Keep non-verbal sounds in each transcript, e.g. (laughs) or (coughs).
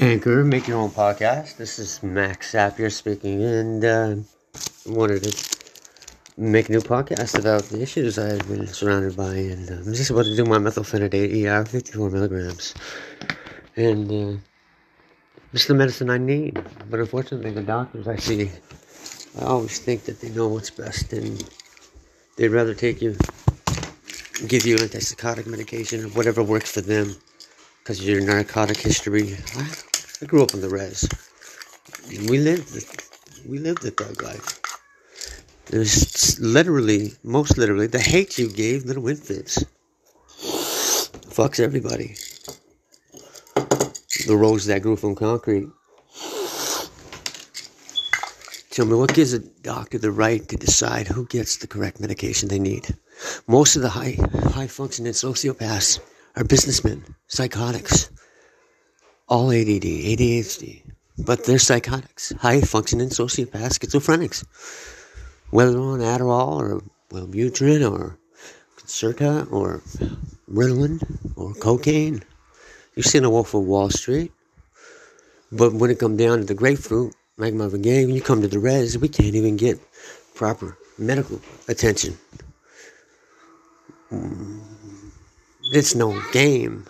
Anchor, make your own podcast. This is Max Sapir speaking, and uh, wanted to make a new podcast about the issues I've been surrounded by, and uh, I'm just about to do my methylphenidate ER, 54 milligrams, and uh, it's the medicine I need. But unfortunately, the doctors I see, I always think that they know what's best, and they'd rather take you, give you antipsychotic medication or whatever works for them because of your narcotic history. I grew up in the res. We lived, we lived the thug life. There's literally, most literally, the hate you gave little infants fucks everybody. The rose that grew from concrete. Tell me what gives a doctor the right to decide who gets the correct medication they need? Most of the high high functioning sociopaths are businessmen, psychotics, all ADD, ADHD, but they're psychotics, high functioning sociopaths, schizophrenics. Whether on Adderall or Wellbutrin or Concerta or Ritalin or cocaine. You've seen a Wolf of Wall Street. But when it comes down to the grapefruit, magma of a when you come to the res, we can't even get proper medical attention. It's no game.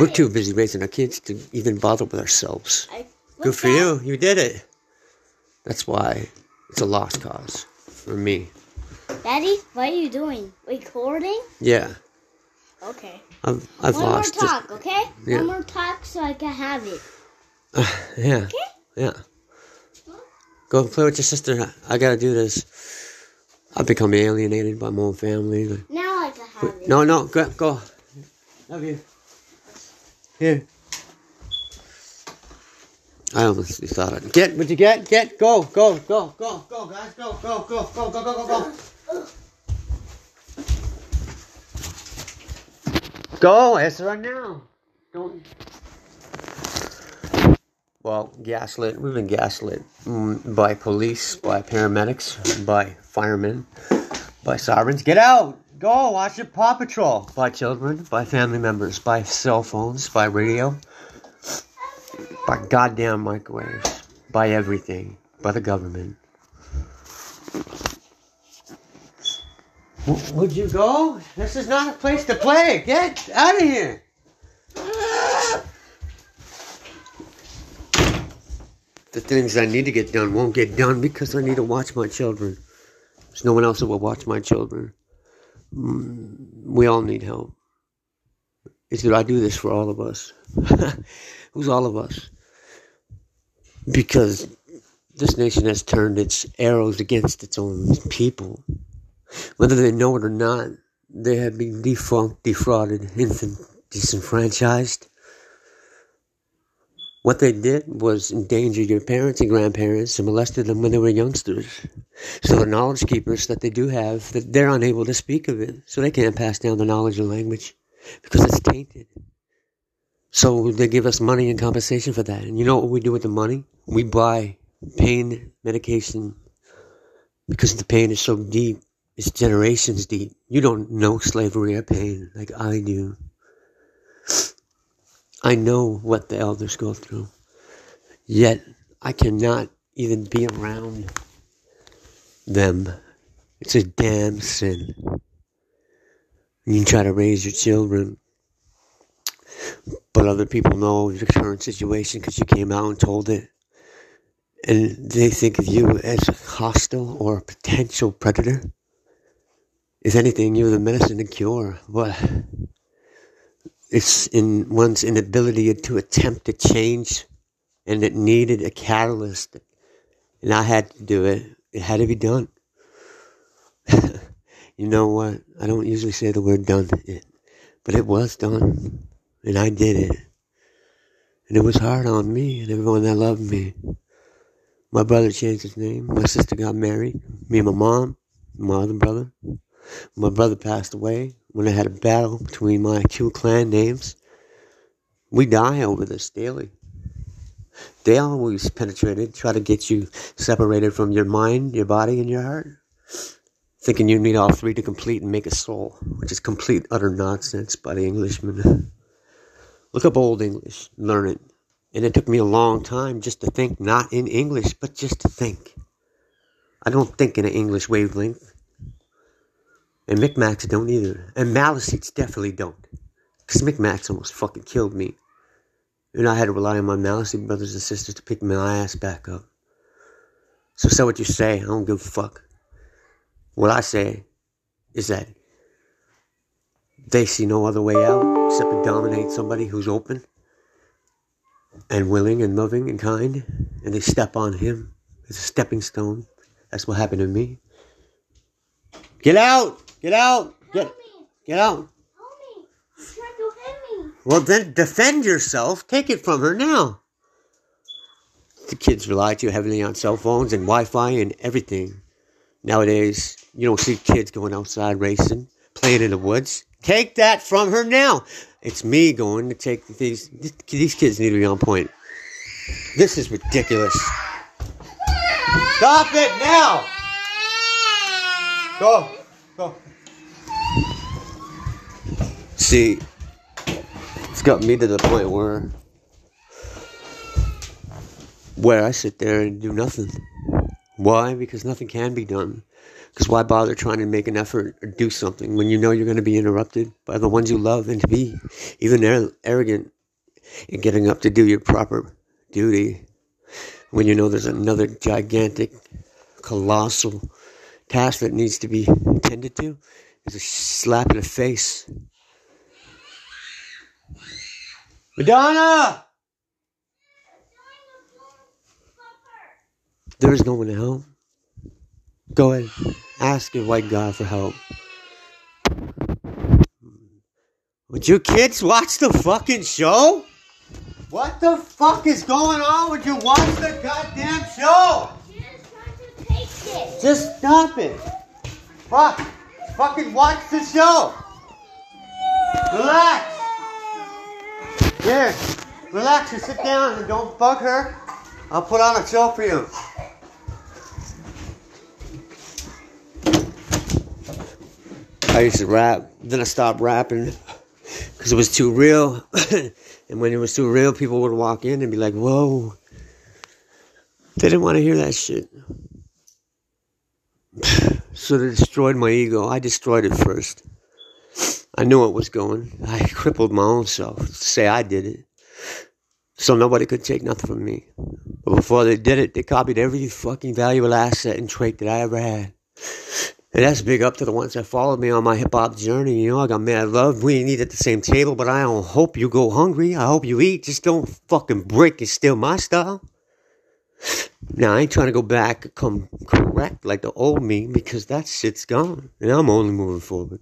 We're too busy raising our kids to even bother with ourselves. Good for you. You did it. That's why it's a lost cause for me. Daddy, what are you doing? Recording? Yeah. Okay. I've, I've One lost more talk, okay? Yeah. One more talk so I can have it. it. yeah. Okay? Yeah. Go play with your sister. I gotta do this. I've become alienated by my own family. Now I can have it. No, no, go, go. Love you. Here. I almost thought it. Get, would you get? Get, go, go, go, go, go, guys, go, go, go, go, go, go, go, go. Go, answer right now. Don't. Well, gaslit. We've been gaslit mm, by police, by paramedics, by firemen, by sovereigns. Get out! Go watch your Paw Patrol. By children, by family members, by cell phones, by radio, by goddamn microwaves, by everything, by the government. W- Would you go? This is not a place to play. Get out of here. The things I need to get done won't get done because I need to watch my children. There's no one else that will watch my children. Mm, We all need help. Is that I do this for all of us? (laughs) Who's all of us? Because this nation has turned its arrows against its own people. Whether they know it or not, they have been defunct, defrauded, disenfranchised. What they did was endanger your parents and grandparents and molested them when they were youngsters. So the knowledge keepers that they do have, that they're unable to speak of it, so they can't pass down the knowledge and language because it's tainted. So they give us money in compensation for that. And you know what we do with the money? We buy pain medication because the pain is so deep. It's generations deep. You don't know slavery or pain like I do. I know what the elders go through. Yet I cannot even be around them. It's a damn sin. You try to raise your children, but other people know your current situation because you came out and told it. And they think of you as hostile or a potential predator. If anything, you're the medicine to cure. But it's in one's inability to attempt to change, and it needed a catalyst. And I had to do it. It had to be done. (laughs) you know what? I don't usually say the word done, but it was done. And I did it. And it was hard on me and everyone that loved me. My brother changed his name. My sister got married. Me and my mom, my other brother. My brother passed away when I had a battle between my two clan names. We die over this daily. They always penetrated, try to get you separated from your mind, your body, and your heart. thinking you need all three to complete and make a soul, which is complete utter nonsense by the Englishman. Look up Old English, learn it. And it took me a long time just to think, not in English, but just to think. I don't think in an English wavelength. And Micmacs don't either. And Maliseets definitely don't. Because Micmacs almost fucking killed me. And I had to rely on my Maliseet brothers and sisters to pick my ass back up. So say what you say, I don't give a fuck. What I say is that they see no other way out except to dominate somebody who's open and willing and loving and kind, and they step on him as a stepping stone. That's what happened to me. Get out! Get out! Get, me! get out! Help me! He's trying to hit me! Well, then defend yourself. Take it from her now. The kids rely too heavily on cell phones and Wi Fi and everything. Nowadays, you don't see kids going outside racing, playing in the woods. Take that from her now. It's me going to take these. These kids need to be on point. This is ridiculous. Stop it now! Go, go. See, it's got me to the point where where I sit there and do nothing. Why? Because nothing can be done. Because why bother trying to make an effort or do something when you know you're going to be interrupted by the ones you love and to be even ar- arrogant in getting up to do your proper duty when you know there's another gigantic, colossal task that needs to be tended to is a slap in the face. Madonna! There is no one to help. Go ahead. Ask your white God for help. Would you kids watch the fucking show? What the fuck is going on? Would you watch the goddamn show? It! Just stop it. Fuck. Fucking watch the show. Relax. Here. Relax and sit down and don't bug her. I'll put on a show for you. I used to rap, then I stopped rapping because it was too real. (coughs) and when it was too real, people would walk in and be like, whoa. They didn't want to hear that shit. (sighs) So they destroyed my ego. I destroyed it first. I knew it was going. I (laughs) crippled my own self say I did it. So nobody could take nothing from me. But before they did it, they copied every fucking valuable asset and trait that I ever had. And that's big up to the ones that followed me on my hip hop journey. You know, I got mad love. We ain't eat at the same table, but I don't hope you go hungry. I hope you eat. Just don't fucking break and steal my style. Now, I ain't trying to go back come correct like the old me because that shit's gone. And I'm only moving forward.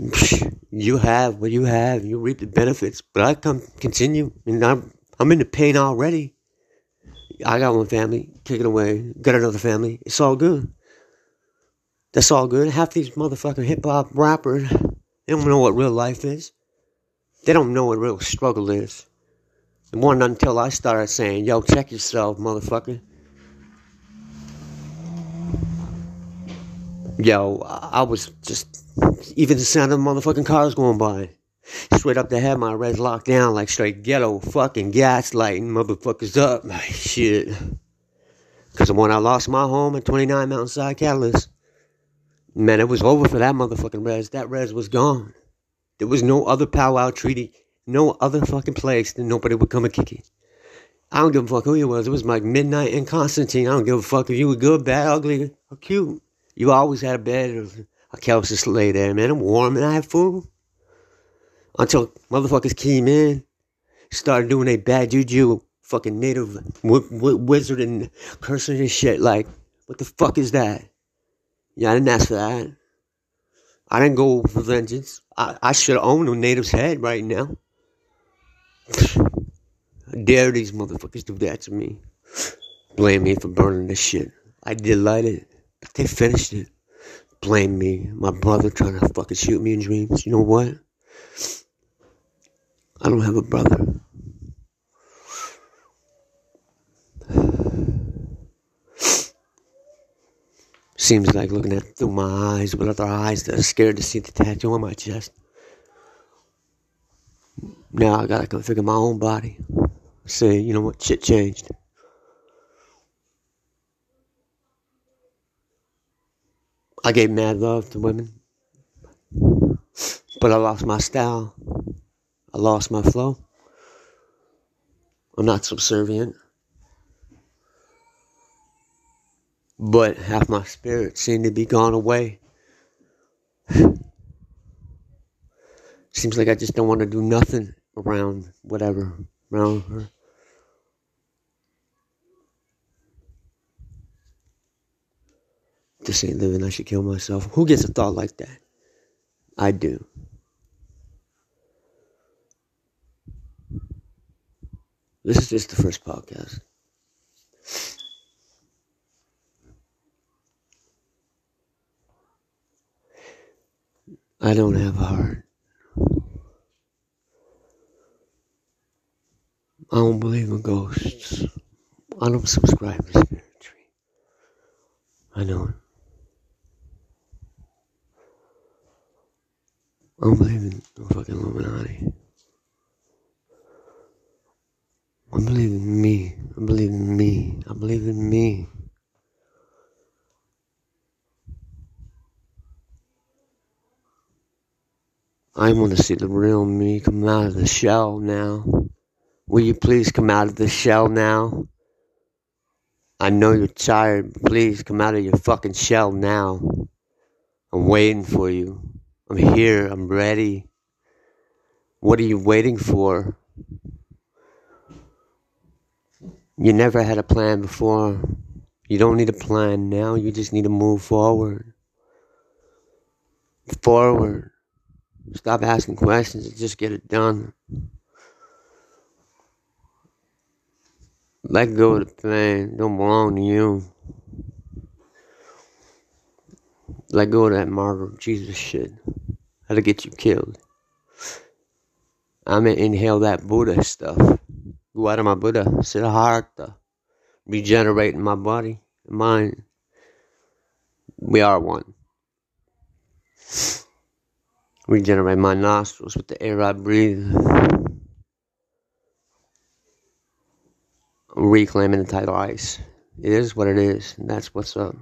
(laughs) You have what you have. You reap the benefits. But I come continue. And I'm, I'm in the pain already. I got one family taken away. Got another family. It's all good. That's all good. Half these motherfucking hip hop rappers, they don't know what real life is. They don't know what real struggle is. It wasn't until I started saying, yo, check yourself, motherfucker. Yo, I I was just, even the sound of motherfucking cars going by. Straight up the head, my reds locked down like straight ghetto fucking gaslighting motherfuckers up. Shit. Because when I lost my home at 29 Mountainside Catalyst, man, it was over for that motherfucking res. That res was gone. There was no other powwow treaty, no other fucking place that nobody would come and kick it. I don't give a fuck who you was. It was like midnight in Constantine. I don't give a fuck if you were good, bad, ugly, or cute. You always had a bed a couch to lay there, man. I'm warm and I have food. Until motherfuckers came in, started doing a bad juju, fucking native w- w- wizard and cursing and shit. Like, what the fuck is that? Yeah, I didn't ask for that. I didn't go for vengeance. I, I should own a native's head right now. How (sighs) dare these motherfuckers do that to me? Blame me for burning this shit. I did light it, but they finished it. Blame me. My brother trying to fucking shoot me in dreams. You know what? I don't have a brother. (sighs) Seems like looking at through my eyes with other eyes that are scared to see the tattoo on my chest. Now I gotta configure my own body. Say, you know what, shit changed. I gave mad love to women, but I lost my style. I lost my flow. I'm not subservient. But half my spirit seemed to be gone away. Seems like I just don't want to do nothing around whatever, around her. This ain't living, I should kill myself. Who gets a thought like that? I do. This is just the first podcast. I don't have a heart. I don't believe in ghosts. I don't subscribe to spirit tree. I know I don't believe in the fucking Illuminati. I believe in me. I believe in me. I believe in me. I want to see the real me come out of the shell now. Will you please come out of the shell now? I know you're tired. Please come out of your fucking shell now. I'm waiting for you. I'm here. I'm ready. What are you waiting for? You never had a plan before. You don't need a plan now. You just need to move forward. Forward. Stop asking questions and just get it done. Let go of the pain. Don't belong to you. Let go of that martyr Jesus shit. That'll get you killed. I'm gonna inhale that Buddha stuff. Go out of my Buddha. Siddhartha. Regenerating my body mind. We are one regenerate my nostrils with the air I breathe. reclaiming the tidal ice. It is what it is. And that's what's up.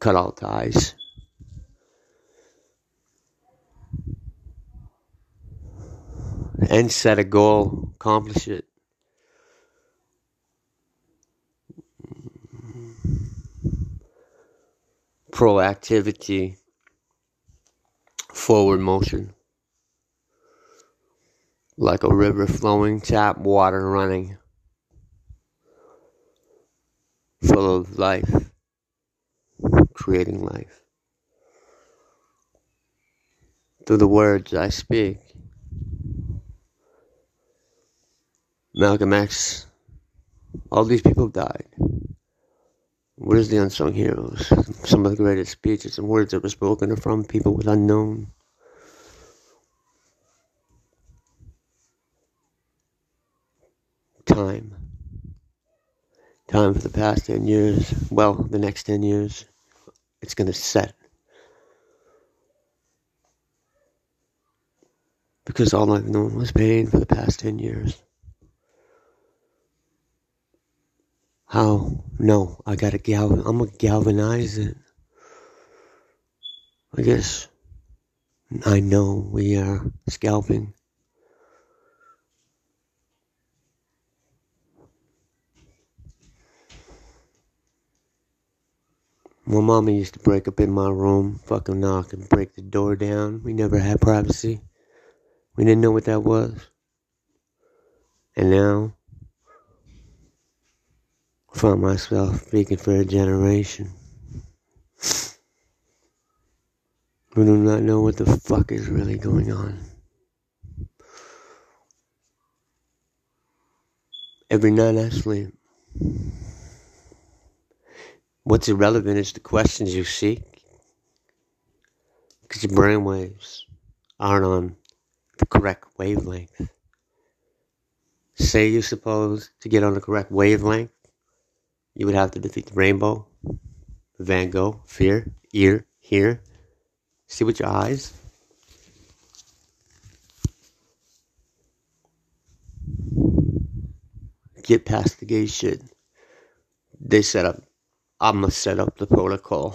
Cut all ties. And set a goal, accomplish it. proactivity, forward motion, like a river flowing, tap water running, full of life, creating life. Through the words I speak, Malcolm X, all these people died. What is the unsung heroes? Some of the greatest speeches and words that were spoken are from people with unknown. Time. Time for the past 10 years. Well, the next 10 years. It's going to set. Because all I've known was pain for the past 10 years. How? No, I gotta gal. I'm gonna galvanize it. I guess I know we are scalping. My mama used to break up in my room, fucking knock and break the door down. We never had privacy. We didn't know what that was. And now found myself speaking for a generation who do not know what the fuck is really going on. Every night I sleep. What's irrelevant is the questions you seek. Because your brainwaves aren't on the correct wavelength. say you're supposed to get on the correct wavelength, you would have to defeat the rainbow, Van Gogh, fear, ear, hear. See with your eyes. Get past the gay shit. They set up, I'm gonna set up the protocol.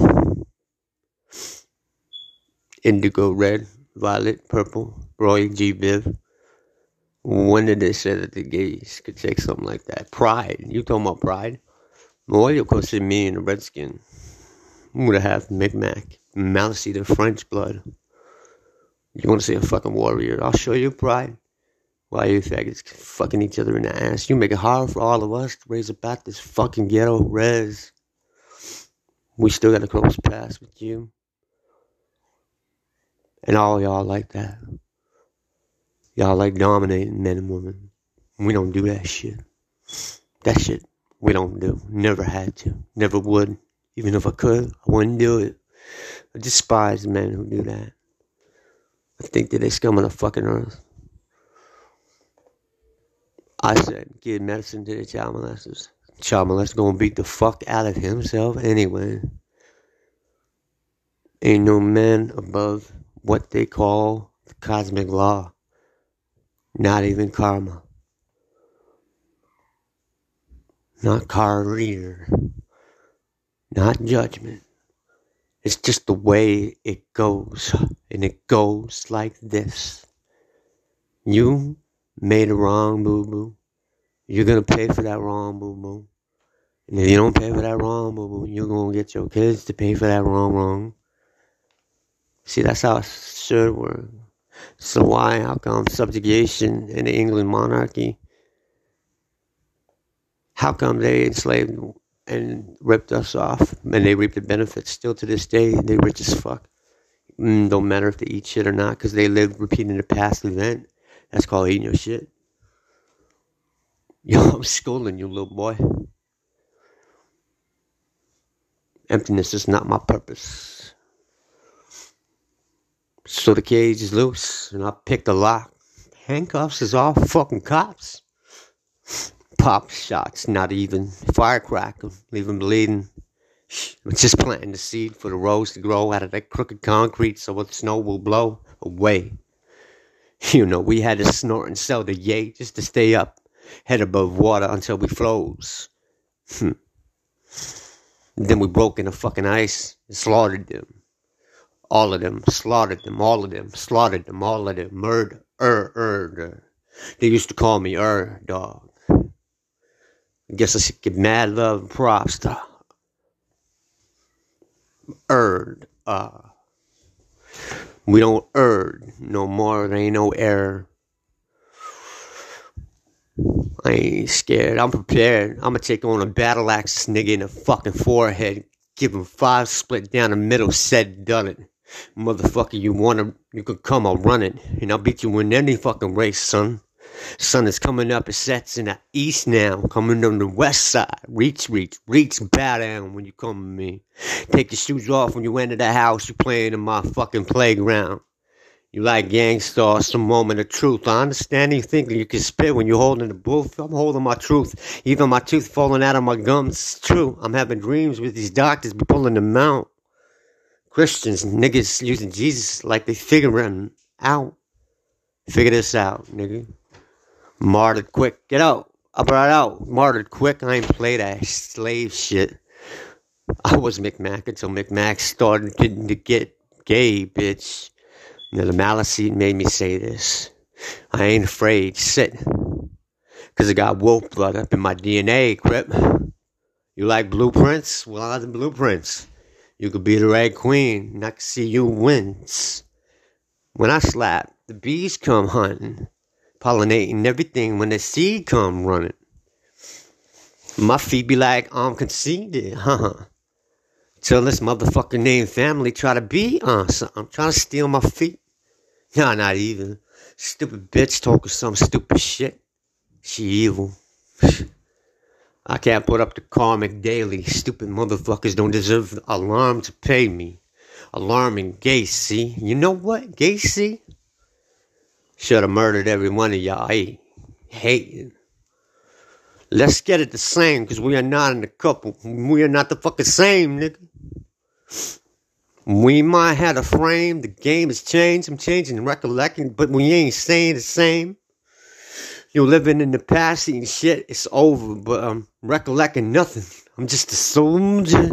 Indigo red, violet, purple, Roy G. Biv. When did they say that the gays could take something like that? Pride. You talking about pride? Well, you could see me and the redskin. I'm gonna have Micmac, Maliseet French blood. You want to see a fucking warrior? I'll show you pride. Why you faggots fucking each other in the ass? You make it hard for all of us to raise about this fucking ghetto res. We still got a close pass with you. And all y'all like that. Y'all like dominating men and women. We don't do that shit. That shit we don't do. Never had to. Never would. Even if I could, I wouldn't do it. I despise men who do that. I think that they scum on the fucking earth. I said, give medicine to the child molesters. Molester gonna beat the fuck out of himself anyway. Ain't no man above what they call the cosmic law. Not even karma. Not career. Not judgment. It's just the way it goes. And it goes like this. You made a wrong boo boo. You're gonna pay for that wrong boo boo. And if you don't pay for that wrong boo boo, you're gonna get your kids to pay for that wrong wrong. See, that's how it should work. So why, how come subjugation in the England monarchy? How come they enslaved and ripped us off and they reap the benefits? Still to this day, they rich as fuck. Mm, don't matter if they eat shit or not because they live repeating the past event. That's called eating your shit. (laughs) Yo, I'm schooling you, little boy. Emptiness is not my purpose. So the cage is loose, and I picked the lock. Handcuffs is all fucking cops. Pop shots, not even firecracker, leave bleeding. I'm just planting the seed for the rose to grow out of that crooked concrete so the snow will blow away. You know, we had to snort and sell the yay just to stay up, head above water until we froze. Hmm. Then we broke in the fucking ice and slaughtered them. All of them, slaughtered them, all of them, slaughtered them, all of them, murder, er, er. They used to call me er, dog. I guess I should give mad love and props to Erd, uh, we don't erd no more. There ain't no error. I ain't scared. I'm prepared. I'm gonna take on a battle axe nigga in the fucking forehead. Give him five split down the middle. Said done it. Motherfucker, you wanna, you can come, I'll run it. And I'll beat you in any fucking race, son. Sun is coming up, it sets in the east now, coming on the west side. Reach, reach, reach, bow down when you come to me. Take your shoes off when you enter the house, you playing in my fucking playground. You like gangsta, some moment of truth. I understand you think you can spit when you're holding the booth. I'm holding my truth. Even my tooth falling out of my gums. It's true. I'm having dreams with these doctors be pulling them out. Christians, niggas using Jesus like they figuring out. Figure this out, nigga. Martyred quick. Get out. I brought out. Martyred quick. I ain't play that slave shit. I was Micmac until Micmac started getting to get gay, bitch. Now the Maliseet made me say this. I ain't afraid. Sit. Cause I got wolf blood up in my DNA, Crip. You like blueprints? Well, I the blueprints. You could be the red queen, and I can see you wins. When I slap, the bees come hunting pollinating everything when the seed come running. My feet be like, I'm conceited, huh? Till this motherfucker named family try to be uh, on something. Trying to steal my feet. Nah, not even. Stupid bitch talking some stupid shit. She evil. (sighs) I can't put up the karmic daily. Stupid motherfuckers don't deserve alarm to pay me. Alarming Gacy. You know what, Gacy? Should have murdered every one of y'all. I hating. Let's get it the same, because we are not in the couple. We are not the fucking same, nigga. We might have a frame, the game has changed, I'm changing, recollecting, but we ain't staying the same. You're living in the past, eating shit, it's over, but I'm recollecting nothing. I'm just a soldier.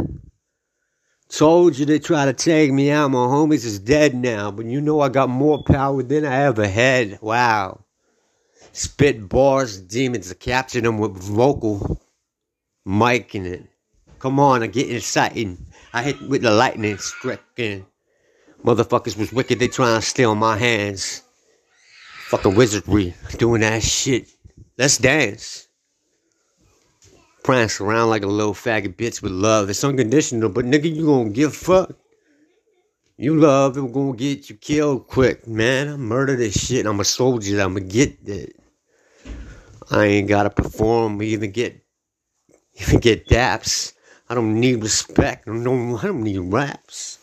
Told you they try to take me out, my homies is dead now, but you know I got more power than I ever had. Wow. Spit bars, demons, I captured them with vocal mic in it. Come on, I get exciting. I hit with the lightning stricken. Motherfuckers was wicked, they trying to steal my hands. Fucking wizardry, doing that shit. Let's dance. Prance around like a little faggot bitch with love. It's unconditional, but nigga, you gonna give fuck. You love it, gonna get you killed quick, man. I murder this shit. I'm a soldier. I'ma get it. I ain't gotta perform, We even get, even get daps. I don't need respect. I don't, I don't need raps.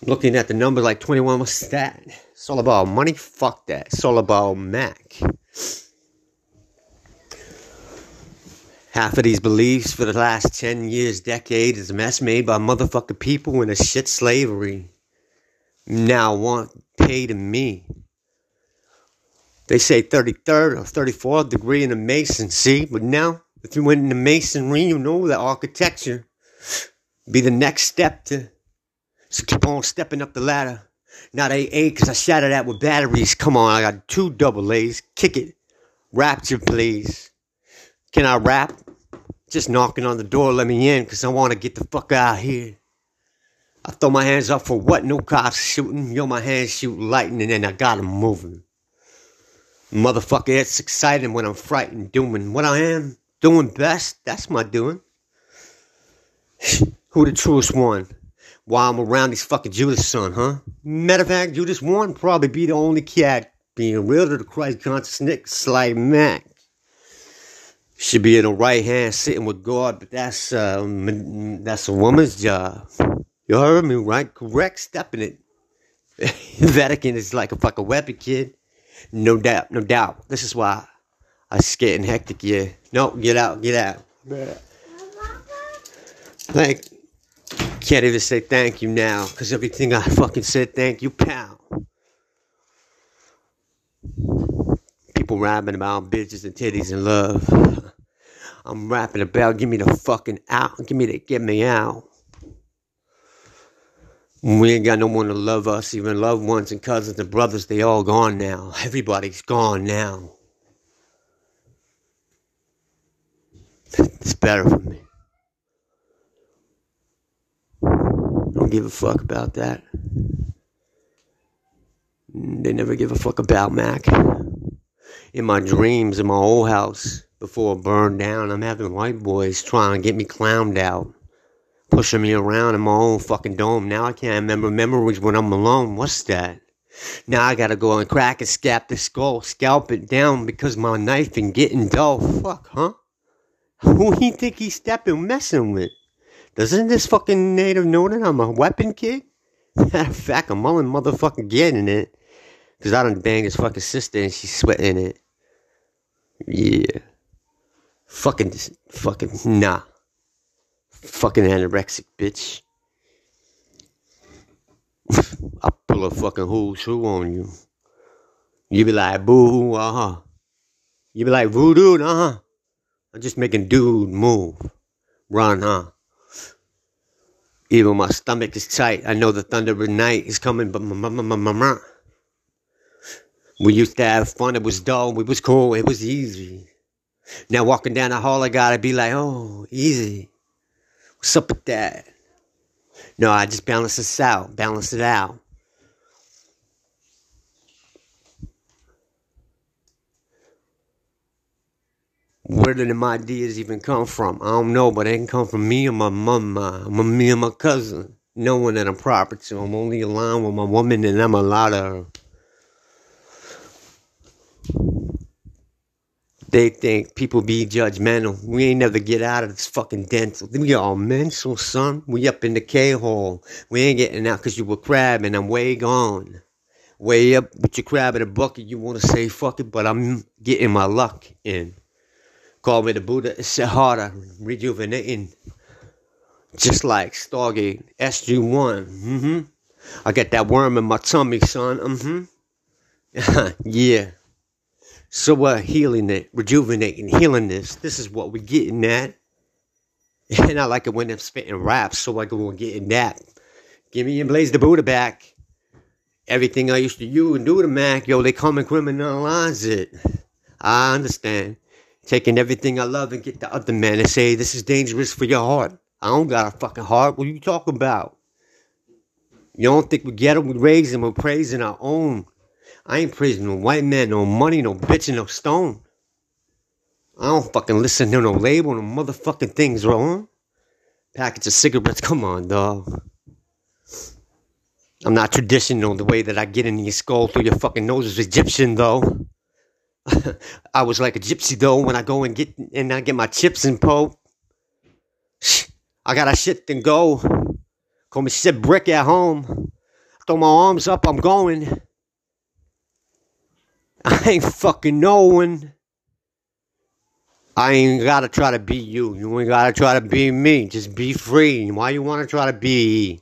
I'm looking at the numbers like 21 was that. It's all about money. Fuck that. It's all about Mac. Half of these beliefs for the last 10 years, decade is a mess made by motherfucking people in a shit slavery. Now want pay to me. They say 33rd or 34th degree in the Mason, see? But now if you went into masonry, you know that architecture be the next step to so keep on stepping up the ladder. Not AA, cause I shattered that with batteries. Come on, I got two double A's. Kick it. Rapture, please. Can I rap? Just knocking on the door, let me in, cause I wanna get the fuck out here. I throw my hands up for what? No cops shooting. Yo, my hands shoot lightning and I got 'em moving. Motherfucker, it's exciting when I'm frightened, doing what I am doing best. That's my doing. Who the truest one? While I'm around these fucking Judas son, huh? Matter of fact, Judas one probably be the only cat being real to the Christ conscious Nick Sly Mac. Should be in the right hand sitting with God, but that's uh, that's a woman's job. You heard me right? Correct, stepping it. (laughs) Vatican is like a fucking weapon, kid. No doubt, no doubt. This is why I was getting hectic, yeah. No, get out, get out. Like, Can't even say thank you now, because everything I fucking said thank you, pal. People rapping about bitches and titties and love. I'm rapping about give me the fucking out. Give me the get me out. We ain't got no one to love us, even loved ones and cousins and brothers, they all gone now. Everybody's gone now. It's better for me. Don't give a fuck about that. They never give a fuck about Mac. In my dreams, in my old house, before it burned down, I'm having white boys trying to get me clowned out, pushing me around in my own fucking dome. Now I can't remember memories when I'm alone. What's that? Now I gotta go and crack and scalp the skull, scalp it down because my knife been getting dull. Fuck, huh? Who he think he's stepping messing with? Doesn't this fucking native know that I'm a weapon kid? (laughs) Matter of fact, I'm only motherfucking getting it. Cause I done banged his fucking sister and she's sweating it. Yeah. Fucking, fucking, nah. Fucking anorexic bitch. (laughs) I pull a fucking who's who on you. You be like, boo, uh huh. You be like, voodoo, uh huh. I'm just making dude move. Run, huh? Even my stomach is tight. I know the thunder of night is coming, but my, my, my, my, my. We used to have fun. It was dull. It was cool. It was easy. Now walking down the hall, I gotta be like, oh, easy. What's up with that? No, I just balance this out. Balance it out. Where did my ideas even come from? I don't know, but they can come from me and my mama, me and my cousin. Knowing that I'm proper to. I'm only aligned with my woman and I'm a lot of her. They think people be judgmental. We ain't never get out of this fucking dental. We all mental, son. We up in the K-hole. We ain't getting out because you were crabbing. I'm way gone. Way up with your crab in a bucket. You want to say fuck it, but I'm getting my luck in. Call me the Buddha, it's harder, rejuvenating. Just like Stargate SG1. Mm-hmm. I get that worm in my tummy, son. Mm-hmm. (laughs) yeah. So we're healing it, rejuvenating, healing this. This is what we're getting at. (laughs) And I like it when I'm spitting raps, so I go and getting that. Give me and Blaze the Buddha back. Everything I used to use and do to Mac, yo, they come and criminalize it. I understand. Taking everything I love and get the other man and say, this is dangerous for your heart. I don't got a fucking heart. What are you talking about? You don't think we get them? We raise them. We're praising our own. I ain't praising no white man, no money, no bitch, and no stone. I don't fucking listen to no label, no motherfucking things wrong. Package of cigarettes, come on, dog. I'm not traditional the way that I get in your skull through your fucking nose is Egyptian though. (laughs) I was like a gypsy though when I go and get and I get my chips and po. I got a shit and go. Call me shit brick at home. Throw my arms up, I'm going. (laughs) I ain't fucking knowing. I ain't gotta try to be you. You ain't gotta try to be me. Just be free. Why you wanna try to be?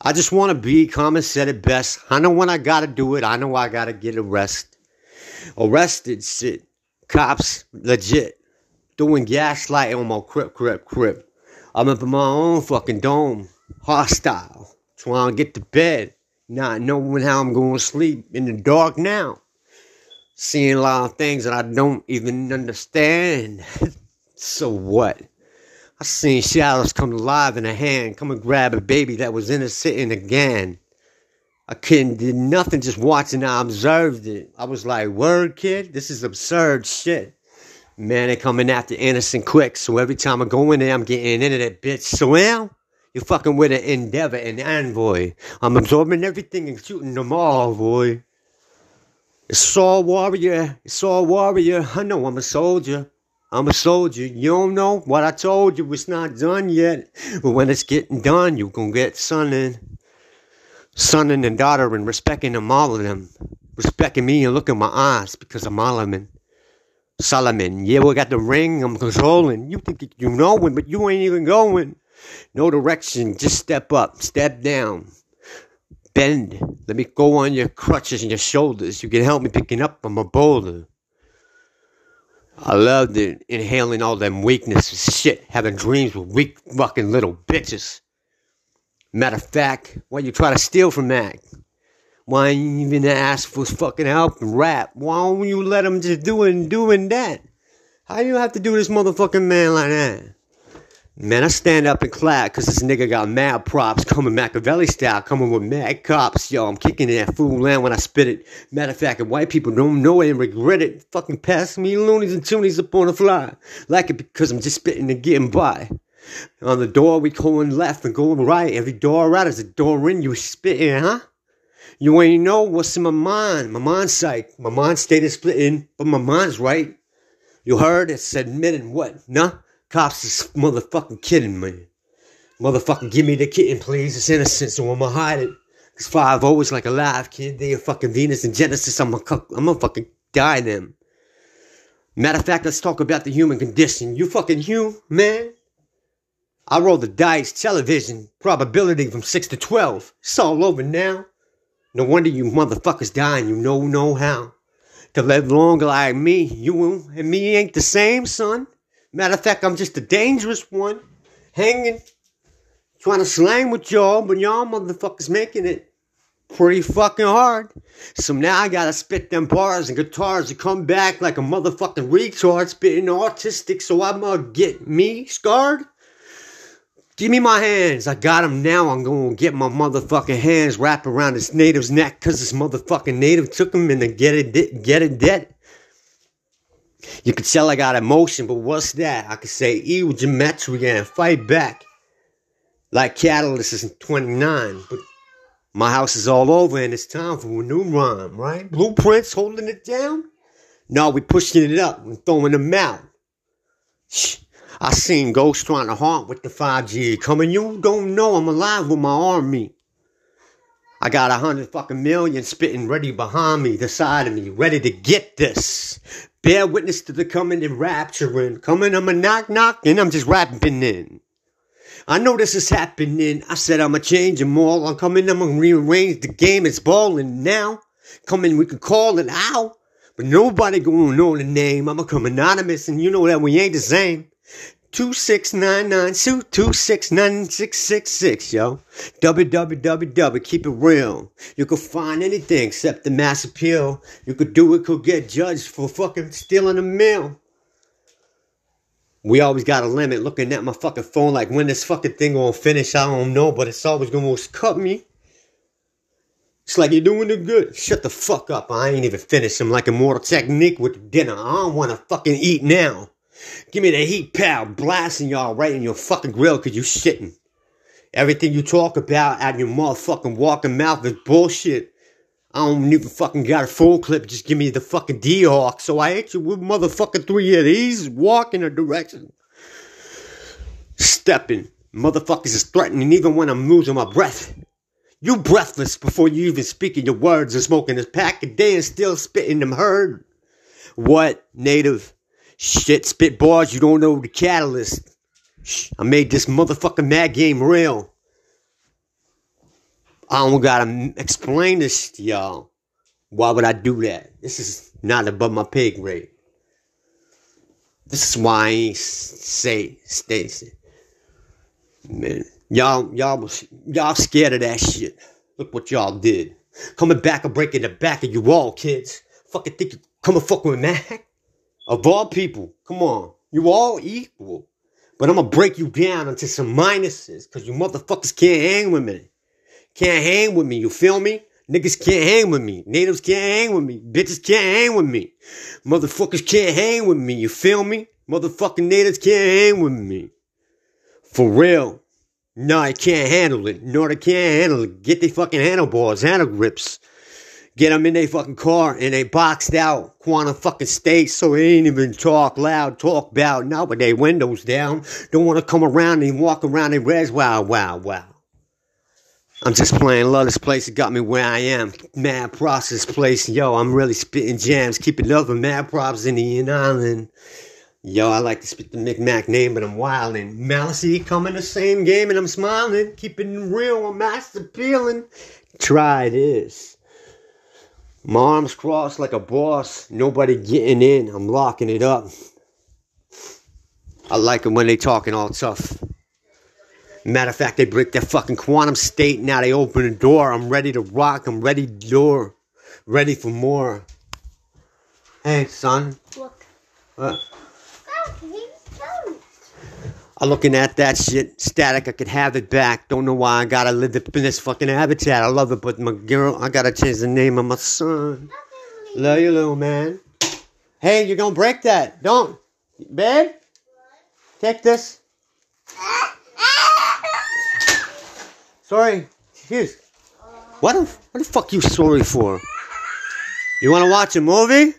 I just wanna be. Common said it best. I know when I gotta do it. I know I gotta get arrested. Arrested shit. Cops legit. Doing gaslighting on my crip, crip, crip. I'm up in my own fucking dome. Hostile. Trying to get to bed. Not knowing how I'm going to sleep in the dark now seeing a lot of things that I don't even understand. (laughs) so what? I seen shadows come alive in a hand, come and grab a baby that was innocent again. I couldn't do nothing just watching. I observed it. I was like, "Word, kid, this is absurd shit." Man, they coming after innocent quick. So every time I go in there, I'm getting into that bitch. So now you're fucking with an endeavor and envoy. I'm absorbing everything and shooting them all, boy. It's all warrior. It's all warrior. I know I'm a soldier. I'm a soldier. You don't know what I told you. It's not done yet. But when it's getting done, you're gonna get sonning. Sonning and daughter and respecting them, all of them. Respecting me and looking my eyes because I'm Solomon. Solomon. Yeah, we got the ring. I'm controlling. You think you knowing, but you ain't even going. No direction. Just step up. Step down bend. Let me go on your crutches and your shoulders. You can help me picking up from a boulder. I loved it, inhaling all them weaknesses, shit, having dreams with weak fucking little bitches. Matter of fact, why you try to steal from Mac? Why you even ask for fucking help and rap? Why don't you let him just do it and doing that? How do you have to do this motherfucking man like that? Man, I stand up and clap because this nigga got mad props coming Machiavelli style, coming with mad cops. Yo, I'm kicking that fool land when I spit it. Matter of fact, if white people don't know it and regret it, fucking pass me loonies and toonies up on the fly. Like it because I'm just spitting and getting by. On the door, we going left and going right. Every door out is a door in. You spitting, huh? You ain't know what's in my mind. My mind's sight. My mind state is splitting, but my mind's right. You heard? It's admitting what? Nah? Cops is motherfucking kidding me. Motherfucking give me the kitten, please. It's innocent, so I'ma hide it. Cause five oh always like alive, kid. They are fucking Venus and Genesis. I'm gonna, I'm gonna fucking die them. Matter of fact, let's talk about the human condition. You fucking human. I roll the dice, television, probability from 6 to 12. It's all over now. No wonder you motherfuckers dying, you know, know how. To live longer like me, you and me ain't the same, son. Matter of fact, I'm just a dangerous one, hanging, trying to slang with y'all, but y'all motherfuckers making it pretty fucking hard. So now I gotta spit them bars and guitars to come back like a motherfucking retard, spitting autistic, so I'ma get me scarred. Give me my hands. I got them now. I'm gonna get my motherfucking hands wrapped around this native's neck because this motherfucking native took him and to get it, get it dead. You can tell I got emotion, but what's that? I could say evil gematria and fight back. Like Catalyst is in 29, but my house is all over and it's time for a new rhyme, right? Blueprints holding it down? No, we pushing it up and throwing them out. Shh. I seen ghosts trying to haunt with the 5G coming. You don't know I'm alive with my army. I got a hundred fucking million spitting ready behind me, the side of me, ready to get this. Bear witness to the coming and rapturing. Coming, I'm a knock knock, and I'm just rapping in. I know this is happening. I said I'ma change them all. I'm coming, I'm gonna rearrange the game. It's balling now. Coming, we can call it out. But nobody gonna know the name. I'ma come anonymous, and you know that we ain't the same. 2699-2269666, yo. www, keep it real. You could find anything except the mass appeal. You could do it, could get judged for fucking stealing a meal. We always got a limit looking at my fucking phone like when this fucking thing gonna finish, I don't know, but it's always gonna cut me. It's like you're doing the good. Shut the fuck up. I ain't even finished. I'm like Immortal Technique with dinner. I don't wanna fucking eat now. Give me the heat, pal. Blasting y'all right in your fucking grill because you shitting. Everything you talk about out your motherfucking walking mouth is bullshit. I don't even fucking got a full clip. Just give me the fucking D-Hawk. So I hit you with motherfucking three of these. Walk in a direction. Stepping. Motherfuckers is threatening even when I'm losing my breath. You breathless before you even speaking your words and smoking this pack a day and still spitting them herd. What, native? Shit, spit bars, you don't know the catalyst. I made this motherfucking mad game real. I don't gotta explain this to y'all. Why would I do that? This is not above my pay grade. This is why I ain't say Stacy. Man, y'all, y'all was y'all scared of that shit. Look what y'all did. Coming back and breaking the back of you all, kids. Fucking think you coming fuck with Mac? Of all people, come on. You all equal. But I'm gonna break you down into some minuses, cause you motherfuckers can't hang with me. Can't hang with me, you feel me? Niggas can't hang with me. Natives can't hang with me. Bitches can't hang with me. Motherfuckers can't hang with me, you feel me? Motherfucking natives can't hang with me. For real. No, I can't handle it. No, they can't handle it. Get their fucking handlebars, handle grips. Get them in their fucking car and they boxed out quantum fucking state so they ain't even talk loud, talk about now with their windows down. Don't want to come around and walk around and res. Wow, wow, wow. I'm just playing love this place. It got me where I am. Mad process place. Yo, I'm really spitting jams. Keeping up with mad props in the island. Yo, I like to spit the Micmac name, but I'm wildin'. Malice coming the same game and I'm smiling. Keeping real, I'm master peeling. Try this. My arms crossed like a boss. Nobody getting in. I'm locking it up. I like them when they talking all tough. Matter of fact, they break their fucking quantum state. Now they open the door. I'm ready to rock. I'm ready to door. Ready for more. Hey, son. Look. What? I'm looking at that shit. Static, I could have it back. Don't know why I gotta live in this fucking habitat. I love it, but my girl, I gotta change the name of my son. Love you, little man. Hey, you're gonna break that. Don't. Babe? Take this. Sorry. Excuse. What the, what the fuck you sorry for? You wanna watch a movie?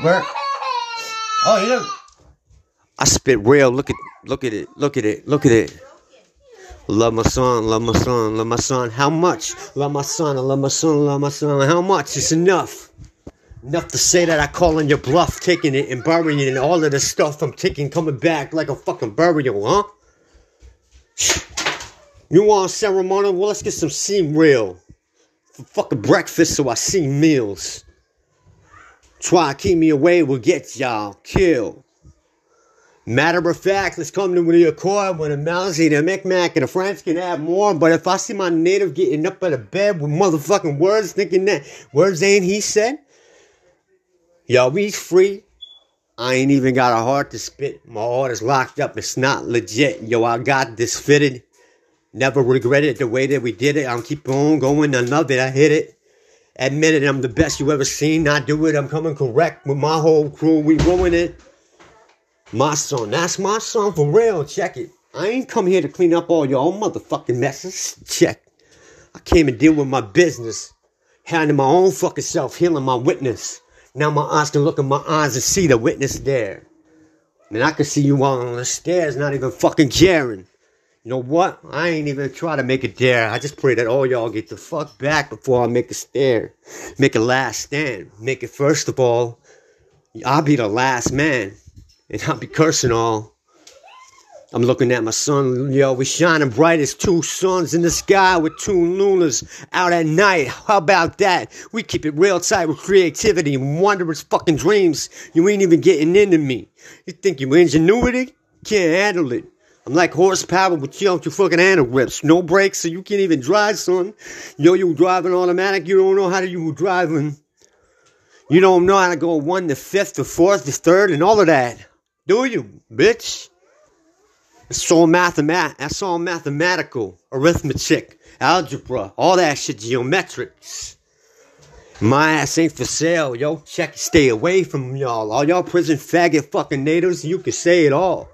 Where? Oh, you. I spit real. Look at look at it. Look at it. Look at it. Love my son, love my son, love my son. How much? Love my son, I love my son, love my son. How much? It's enough. Enough to say that I call on your bluff, taking it and burying it and all of the stuff I'm taking coming back like a fucking burial, huh? You want a ceremonial? Well, let's get some seam real. For fucking breakfast so I see meals. Try to keep me away, we'll get y'all killed. Matter of fact, let's come to the accord with a Malice, the Micmac, and the French can have more. But if I see my native getting up out of bed with motherfucking words, thinking that words ain't he said, yo, he's free. I ain't even got a heart to spit. My heart is locked up. It's not legit. Yo, I got this fitted. Never regretted the way that we did it. I'll keep on going. I love it. I hit it. Admit it. I'm the best you ever seen. I do it. I'm coming correct with my whole crew. We ruin it. My son, that's my son for real. Check it. I ain't come here to clean up all own motherfucking messes. Check. I came and deal with my business. Handling my own fucking self, healing my witness. Now my eyes can look in my eyes and see the witness there. And I can see you all on the stairs, not even fucking caring. You know what? I ain't even try to make it dare. I just pray that all y'all get the fuck back before I make a stare. Make a last stand. Make it first of all. I'll be the last man. And I'll be cursing all. I'm looking at my son, yo, we shining bright as two suns in the sky with two lunas out at night. How about that? We keep it real tight with creativity and wondrous fucking dreams. You ain't even getting into me. You think you ingenuity? Can't handle it. I'm like horsepower with you your fucking handle whips. No brakes, so you can't even drive, son. Yo, you driving automatic, you don't know how to you driving. You don't know how to go one to fifth to fourth to third and all of that. Do you, bitch? It's all mathemat. That's all mathematical, arithmetic, algebra, all that shit, geometrics. My ass ain't for sale, yo. Check, stay away from y'all. All y'all prison faggot fucking natives, you can say it all.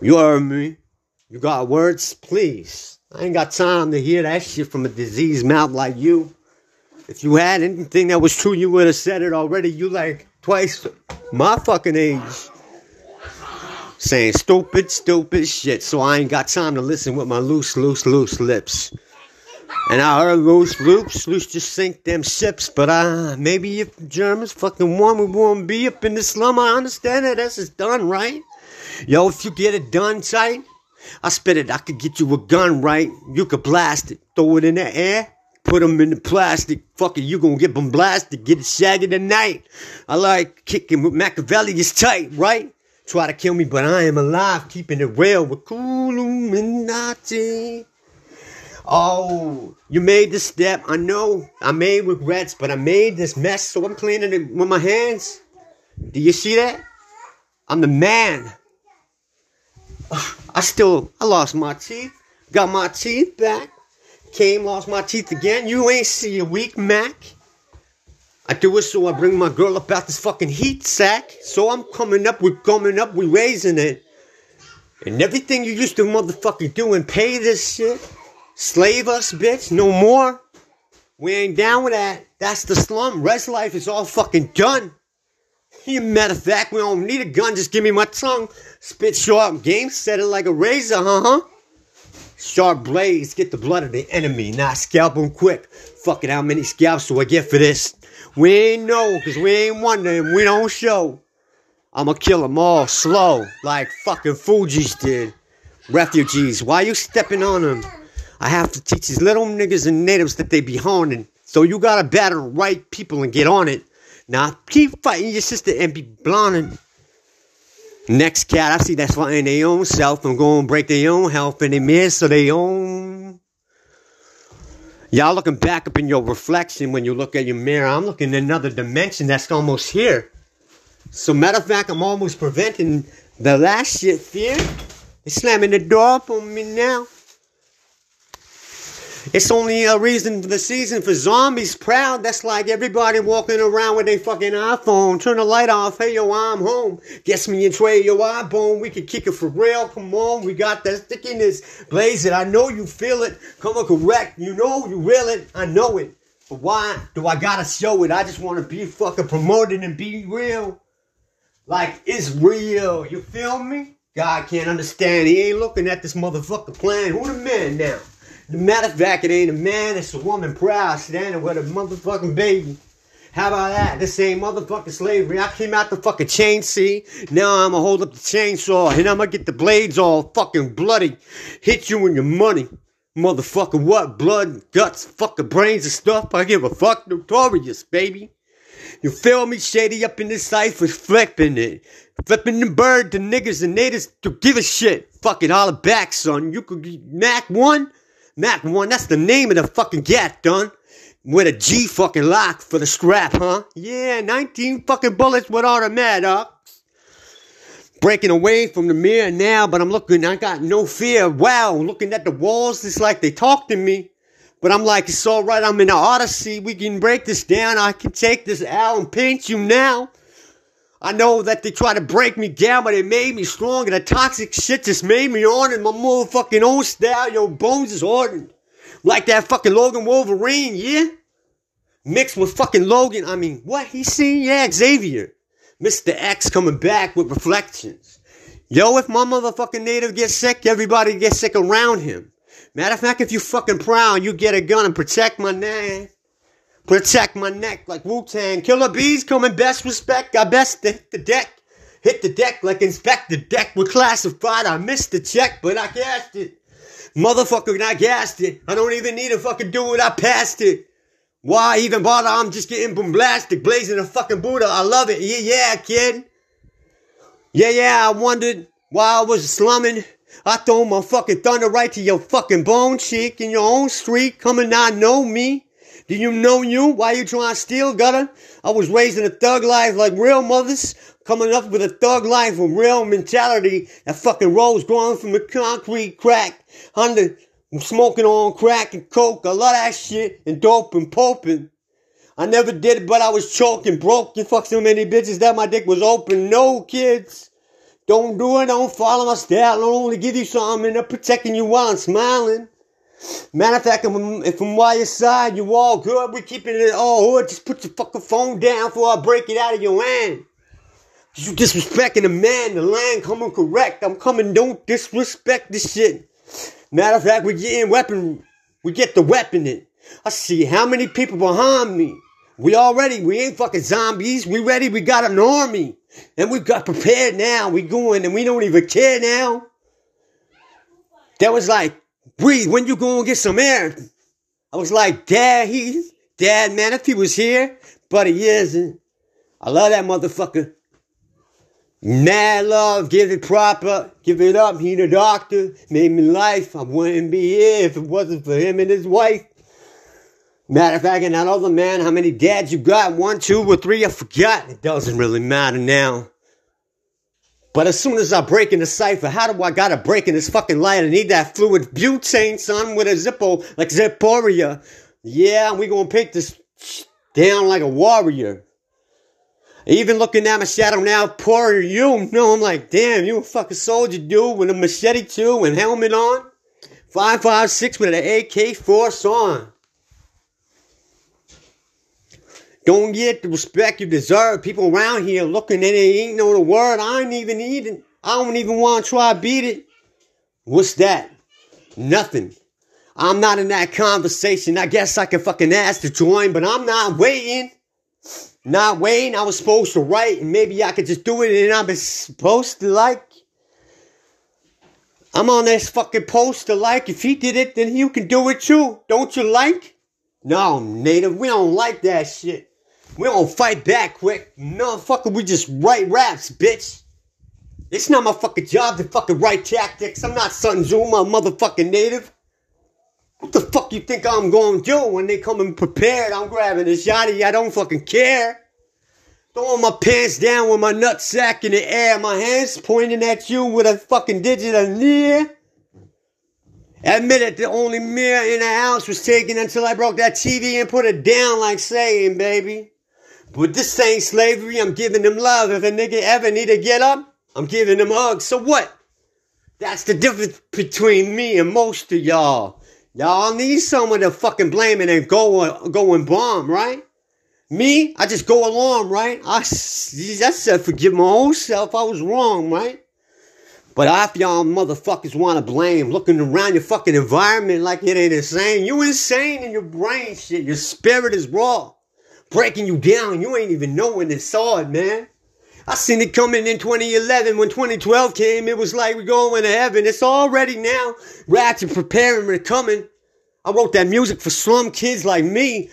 You heard me. You got words, please. I ain't got time to hear that shit from a diseased mouth like you. If you had anything that was true, you would have said it already. You like twice my fucking age saying stupid, stupid shit. So I ain't got time to listen with my loose, loose, loose lips. And I heard loose, loose, loose just sink them ships. But uh, maybe if the Germans fucking won, we won't be up in the slum. I understand that. That's just done, right? Yo, if you get it done tight, I spit it. I could get you a gun, right? You could blast it, throw it in the air. Put them in the plastic. Fuck it, you gonna get them blasted. Get it shaggy tonight. I like kicking with Machiavelli is tight, right? Try to kill me, but I am alive, keeping it real with Illuminati. Oh, you made this step. I know I made regrets, but I made this mess, so I'm cleaning it with my hands. Do you see that? I'm the man. I still, I lost my teeth. Got my teeth back. Came, lost my teeth again. You ain't see a weak Mac. I do it so I bring my girl up out this fucking heat sack. So I'm coming up, we're coming up, we raising it. And everything you used to motherfucking do and pay this shit, slave us, bitch, no more. We ain't down with that. That's the slum. Rest life is all fucking done. You matter of fact, we don't need a gun, just give me my tongue. Spit sharp game, set it like a razor, huh huh? Sharp blades, get the blood of the enemy, not scalp them quick. Fucking how many scalps do I get for this? We ain't know, cause we ain't wondering, we don't show. I'ma kill them all slow, like fucking Fugees did. Refugees, why you stepping on them? I have to teach these little niggas and natives that they be haunting. So you gotta batter the right people and get on it. Now keep fighting your sister and be blinding. Next cat, I see that's fighting their own self and going to break their own health in the miss so they own Y'all looking back up in your reflection when you look at your mirror. I'm looking in another dimension that's almost here. So matter of fact, I'm almost preventing the last shit fear. It's slamming the door up on me now. It's only a reason for the season for zombies proud. That's like everybody walking around with their fucking iPhone. Turn the light off. Hey, yo, I'm home. Guess me and Trey, yo, I bone. We can kick it for real. Come on. We got that stickiness. Blaze it. I know you feel it. Come on, correct. You know you will it. I know it. But why do I gotta show it? I just wanna be fucking promoted and be real. Like, it's real. You feel me? God can't understand. He ain't looking at this motherfucker plan. Who the man now? The matter of fact, it ain't a man, it's a woman proud standing with a motherfucking baby. How about that? This ain't motherfucking slavery. I came out the fucking chain, see? Now I'ma hold up the chainsaw and I'ma get the blades all fucking bloody. Hit you in your money. Motherfucker, what? Blood, guts, fucking brains and stuff. I give a fuck. Notorious, baby. You feel me? Shady up in this cipher, flipping it. Flipping the bird to niggas and natives to give a shit. Fucking holler back, son. You could Mac 1. Mac 1, that's the name of the fucking gat, done. With a G fucking lock for the strap, huh? Yeah, 19 fucking bullets with automatic. Breaking away from the mirror now, but I'm looking, I got no fear. Wow, looking at the walls, it's like they talk to me. But I'm like, it's alright, I'm in the Odyssey. We can break this down. I can take this out and paint you now. I know that they try to break me down, but it made me strong. And the toxic shit just made me on my motherfucking own style. Your bones is hardened. Like that fucking Logan Wolverine, yeah? Mixed with fucking Logan. I mean, what he seen? Yeah, Xavier. Mr. X coming back with reflections. Yo, if my motherfucking native gets sick, everybody gets sick around him. Matter of fact, if you fucking proud, you get a gun and protect my neck. Protect my neck like Wu-Tang. Killer bees coming best respect. I best hit the deck. Hit the deck like Inspectah Deck. We're classified. I missed the check, but I cashed it. Motherfucker, I gassed it. I don't even need to fucking do it. I passed it. Why even bother? I'm just getting bombastic, blazing a fucking Buddha. I love it. Yeah, yeah, kid. Yeah, yeah, I wondered why I was slumming. I throw my fucking thunder right to your fucking bone cheek in your own street. coming not know me. Do you know you? Why you trying to steal, gutter? I was raised in a thug life like real mothers, coming up with a thug life with real mentality. That fucking rose growing from the concrete crack, under smoking on crack and coke. I love that shit and dope and poping. I never did it, but I was choking, broke. You fuck so many bitches that my dick was open. No kids. Don't do it, don't follow my style. I'll only give you something, and I'm protecting you while I'm smiling. Matter of fact, if I'm by your side, you all good. We're keeping it all hood. Just put your fucking phone down before I break it out of your hand. You disrespecting the man, the land coming correct. I'm coming, don't disrespect this shit. Matter of fact, we getting weapon, we get the weapon in. I see how many people behind me. We already, we ain't fucking zombies. We ready, we got an army. And we got prepared now. We going and we don't even care now. That was like, breathe, when you going to get some air? I was like, Dad, he, Dad, man, if he was here, but he isn't. I love that motherfucker. Mad love, give it proper, give it up. He the doctor, made me life. I wouldn't be here if it wasn't for him and his wife. Matter of fact, and that other man, how many dads you got? One, two, or three? I forgot. It doesn't really matter now. But as soon as I break in the cipher, how do I gotta break in this fucking light? I need that fluid butane, son, with a Zippo, like Zipporia. Yeah, we gonna pick this down like a warrior. Even looking at my shadow now, poor you (laughs) know, I'm like, damn, you a fucking soldier, dude, with a machete too and helmet on. 556 with an AK force on. Don't get the respect you deserve. People around here looking at it ain't know the word. I ain't even eating. I don't even want to try to beat it. What's that? Nothing. I'm not in that conversation. I guess I can fucking ask to join, but I'm not waiting. Not waiting. I was supposed to write, and maybe I could just do it, and I'm supposed to like. I'm on this fucking poster like. If he did it, then you can do it too. Don't you like? No, native, we don't like that shit. We don't fight back quick. No, fucker, we just write raps, bitch. It's not my fucking job to fucking write tactics. I'm not Sun Tzu, my motherfucking native. What the fuck you think I'm to do when they come in prepared? I'm grabbing a shotty. I don't fucking care. Throwing my pants down with my nutsack in the air. My hands pointing at you with a fucking digital near. Admit it, the only mirror in the house was taken until I broke that TV and put it down like saying, baby. But this ain't slavery, I'm giving them love. If a nigga ever need to get up, I'm giving them hugs. So what? That's the difference between me and most of y'all. Y'all need someone to fucking blame and then go, go and bomb, right? Me, I just go along, right? I, I said forgive my own self. I was wrong, right? But if y'all motherfuckers want to blame, looking around your fucking environment like it ain't insane, you insane in your brain shit. Your spirit is raw breaking you down. You ain't even knowing it saw it, man. I seen it coming in 2011 when 2012 came. It was like we're going to heaven. It's already now. Rats are preparing, we're coming. I wrote that music for slum kids like me.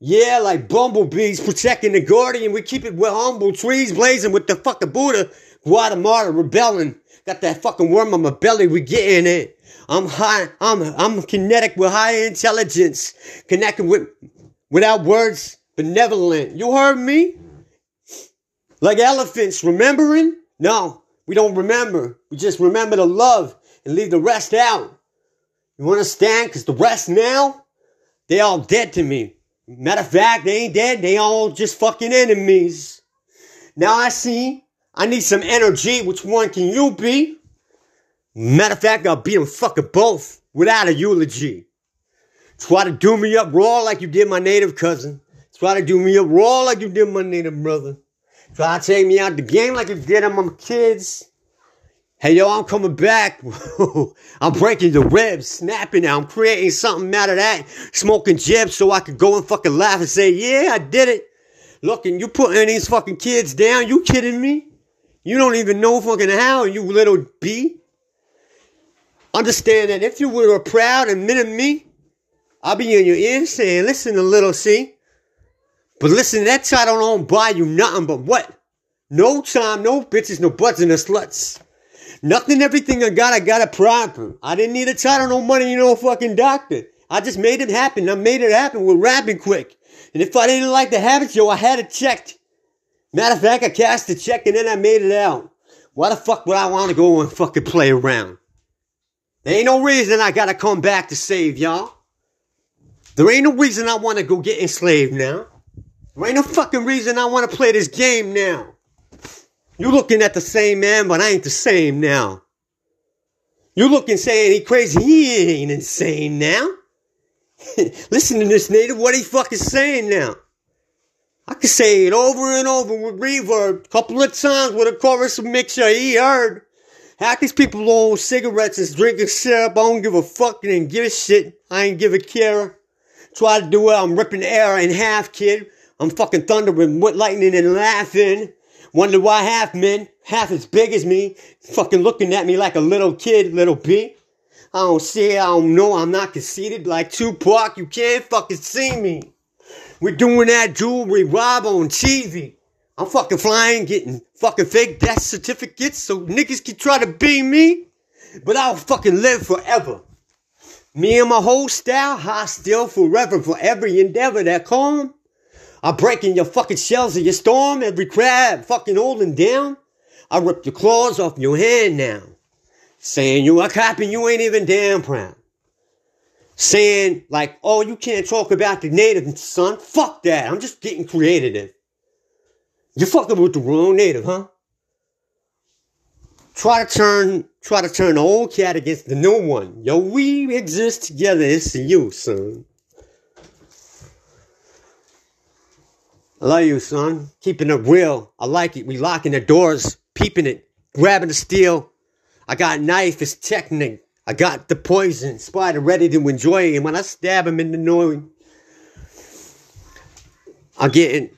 Yeah, like bumblebees protecting the guardian. We keep it with humble trees blazing with the fucking Buddha. Guatemala rebelling. Got that fucking worm on my belly. We getting it. I'm high. I'm I'm kinetic with high intelligence. Connecting with without words benevolent. You heard me? Like elephants, remembering? No, we don't remember. We just remember the love and leave the rest out. You understand? Because the rest now, they all dead to me. Matter of fact, they ain't dead. They all just fucking enemies. Now I see. I need some energy. Which one can you be? Matter of fact, I'll beat them fucking both without a eulogy. Try to do me up raw like you did my native cousin. Try to do me up raw like you did my native brother. Try to take me out the game like you did on my kids. Hey yo, I'm coming back. (laughs) I'm breaking the ribs, snapping now. I'm creating something out of that. Smoking jibs so I could go and fucking laugh and say, yeah, I did it. Look, and you putting these fucking kids down. You kidding me? You don't even know fucking how, you little B. Understand that if you were a proud and of me, I'll be in your ear saying, listen to little C. But listen, that title don't buy you nothing but what? No time, no bitches, no butts, and no sluts. Nothing, everything I got, I got a proper. I didn't need a title, no money, no fucking doctor. I just made it happen. I made it happen with rapping quick. And if I didn't like the habits, yo, I had it checked. Matter of fact, I cast the check and then I made it out. Why the fuck would I want to go and fucking play around? There ain't no reason I gotta come back to save y'all. There ain't no reason I wanna go get enslaved now. There ain't no fucking reason I wanna play this game now. You looking at the same man, but I ain't the same now. You looking saying he crazy, he ain't insane now. (laughs) Listen to this native, what he fucking saying now. I can say it over and over with reverb, couple of times with a chorus of mixture he heard. Half these people on cigarettes and drinking syrup. I don't give a fuck and give a shit. I ain't give a care. Try to do it. I'm ripping the air in half, kid. I'm fucking thundering with lightning and laughing. Wonder why half men, half as big as me, fucking looking at me like a little kid, little B. I don't see. I don't know. I'm not conceited like Tupac. You can't fucking see me. We're doing that jewelry rob on TV. I'm fucking flying, getting fucking fake death certificates so niggas can try to be me, but I'll fucking live forever. Me and my whole style, hostile forever for every endeavor that come. I'm breaking your fucking shells of your storm, every crab fucking holding down. I rip your claws off your hand now. Saying you a cop and you ain't even damn proud. Saying like, oh, you can't talk about the native son. Fuck that. I'm just getting creative. You fucking with the wrong native, huh? Try to turn, try to turn the old cat against the new one. Yo, we exist together. It's you, son. I love you, son. Keeping it real. I like it. We locking the doors, peeping it, grabbing the steel. I got knife, it's technique. I got the poison, spider ready to enjoy it. And when I stab him in the nose, I'm getting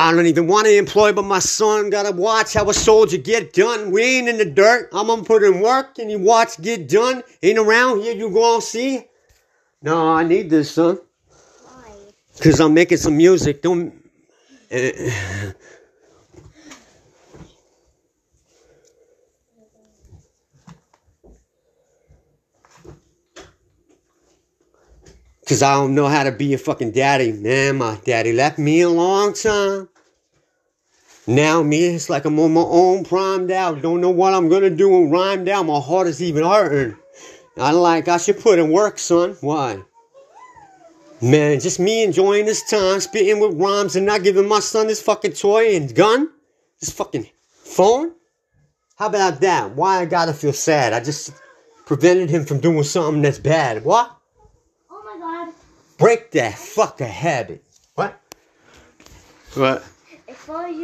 I don't even want to employ, but my son gotta watch how a soldier get done. We ain't in the dirt. I'm gonna put in work and you watch get done. Ain't around here, you gonna see. No, I need this, son. Why? Cause I'm making some music. Don't. (clears throat) Cause I don't know how to be a fucking daddy. Man, my daddy left me a long time. Now me, it's like I'm on my own primed out. Don't know what I'm gonna do and rhymed out. My heart is even hurting. I like I should put in work, son. Why? Man, just me enjoying this time, spitting with rhymes and not giving my son this fucking toy and gun? This fucking phone? How about that? Why I gotta feel sad? I just prevented him from doing something that's bad. What? Oh my god. Break that fucking habit. What? What?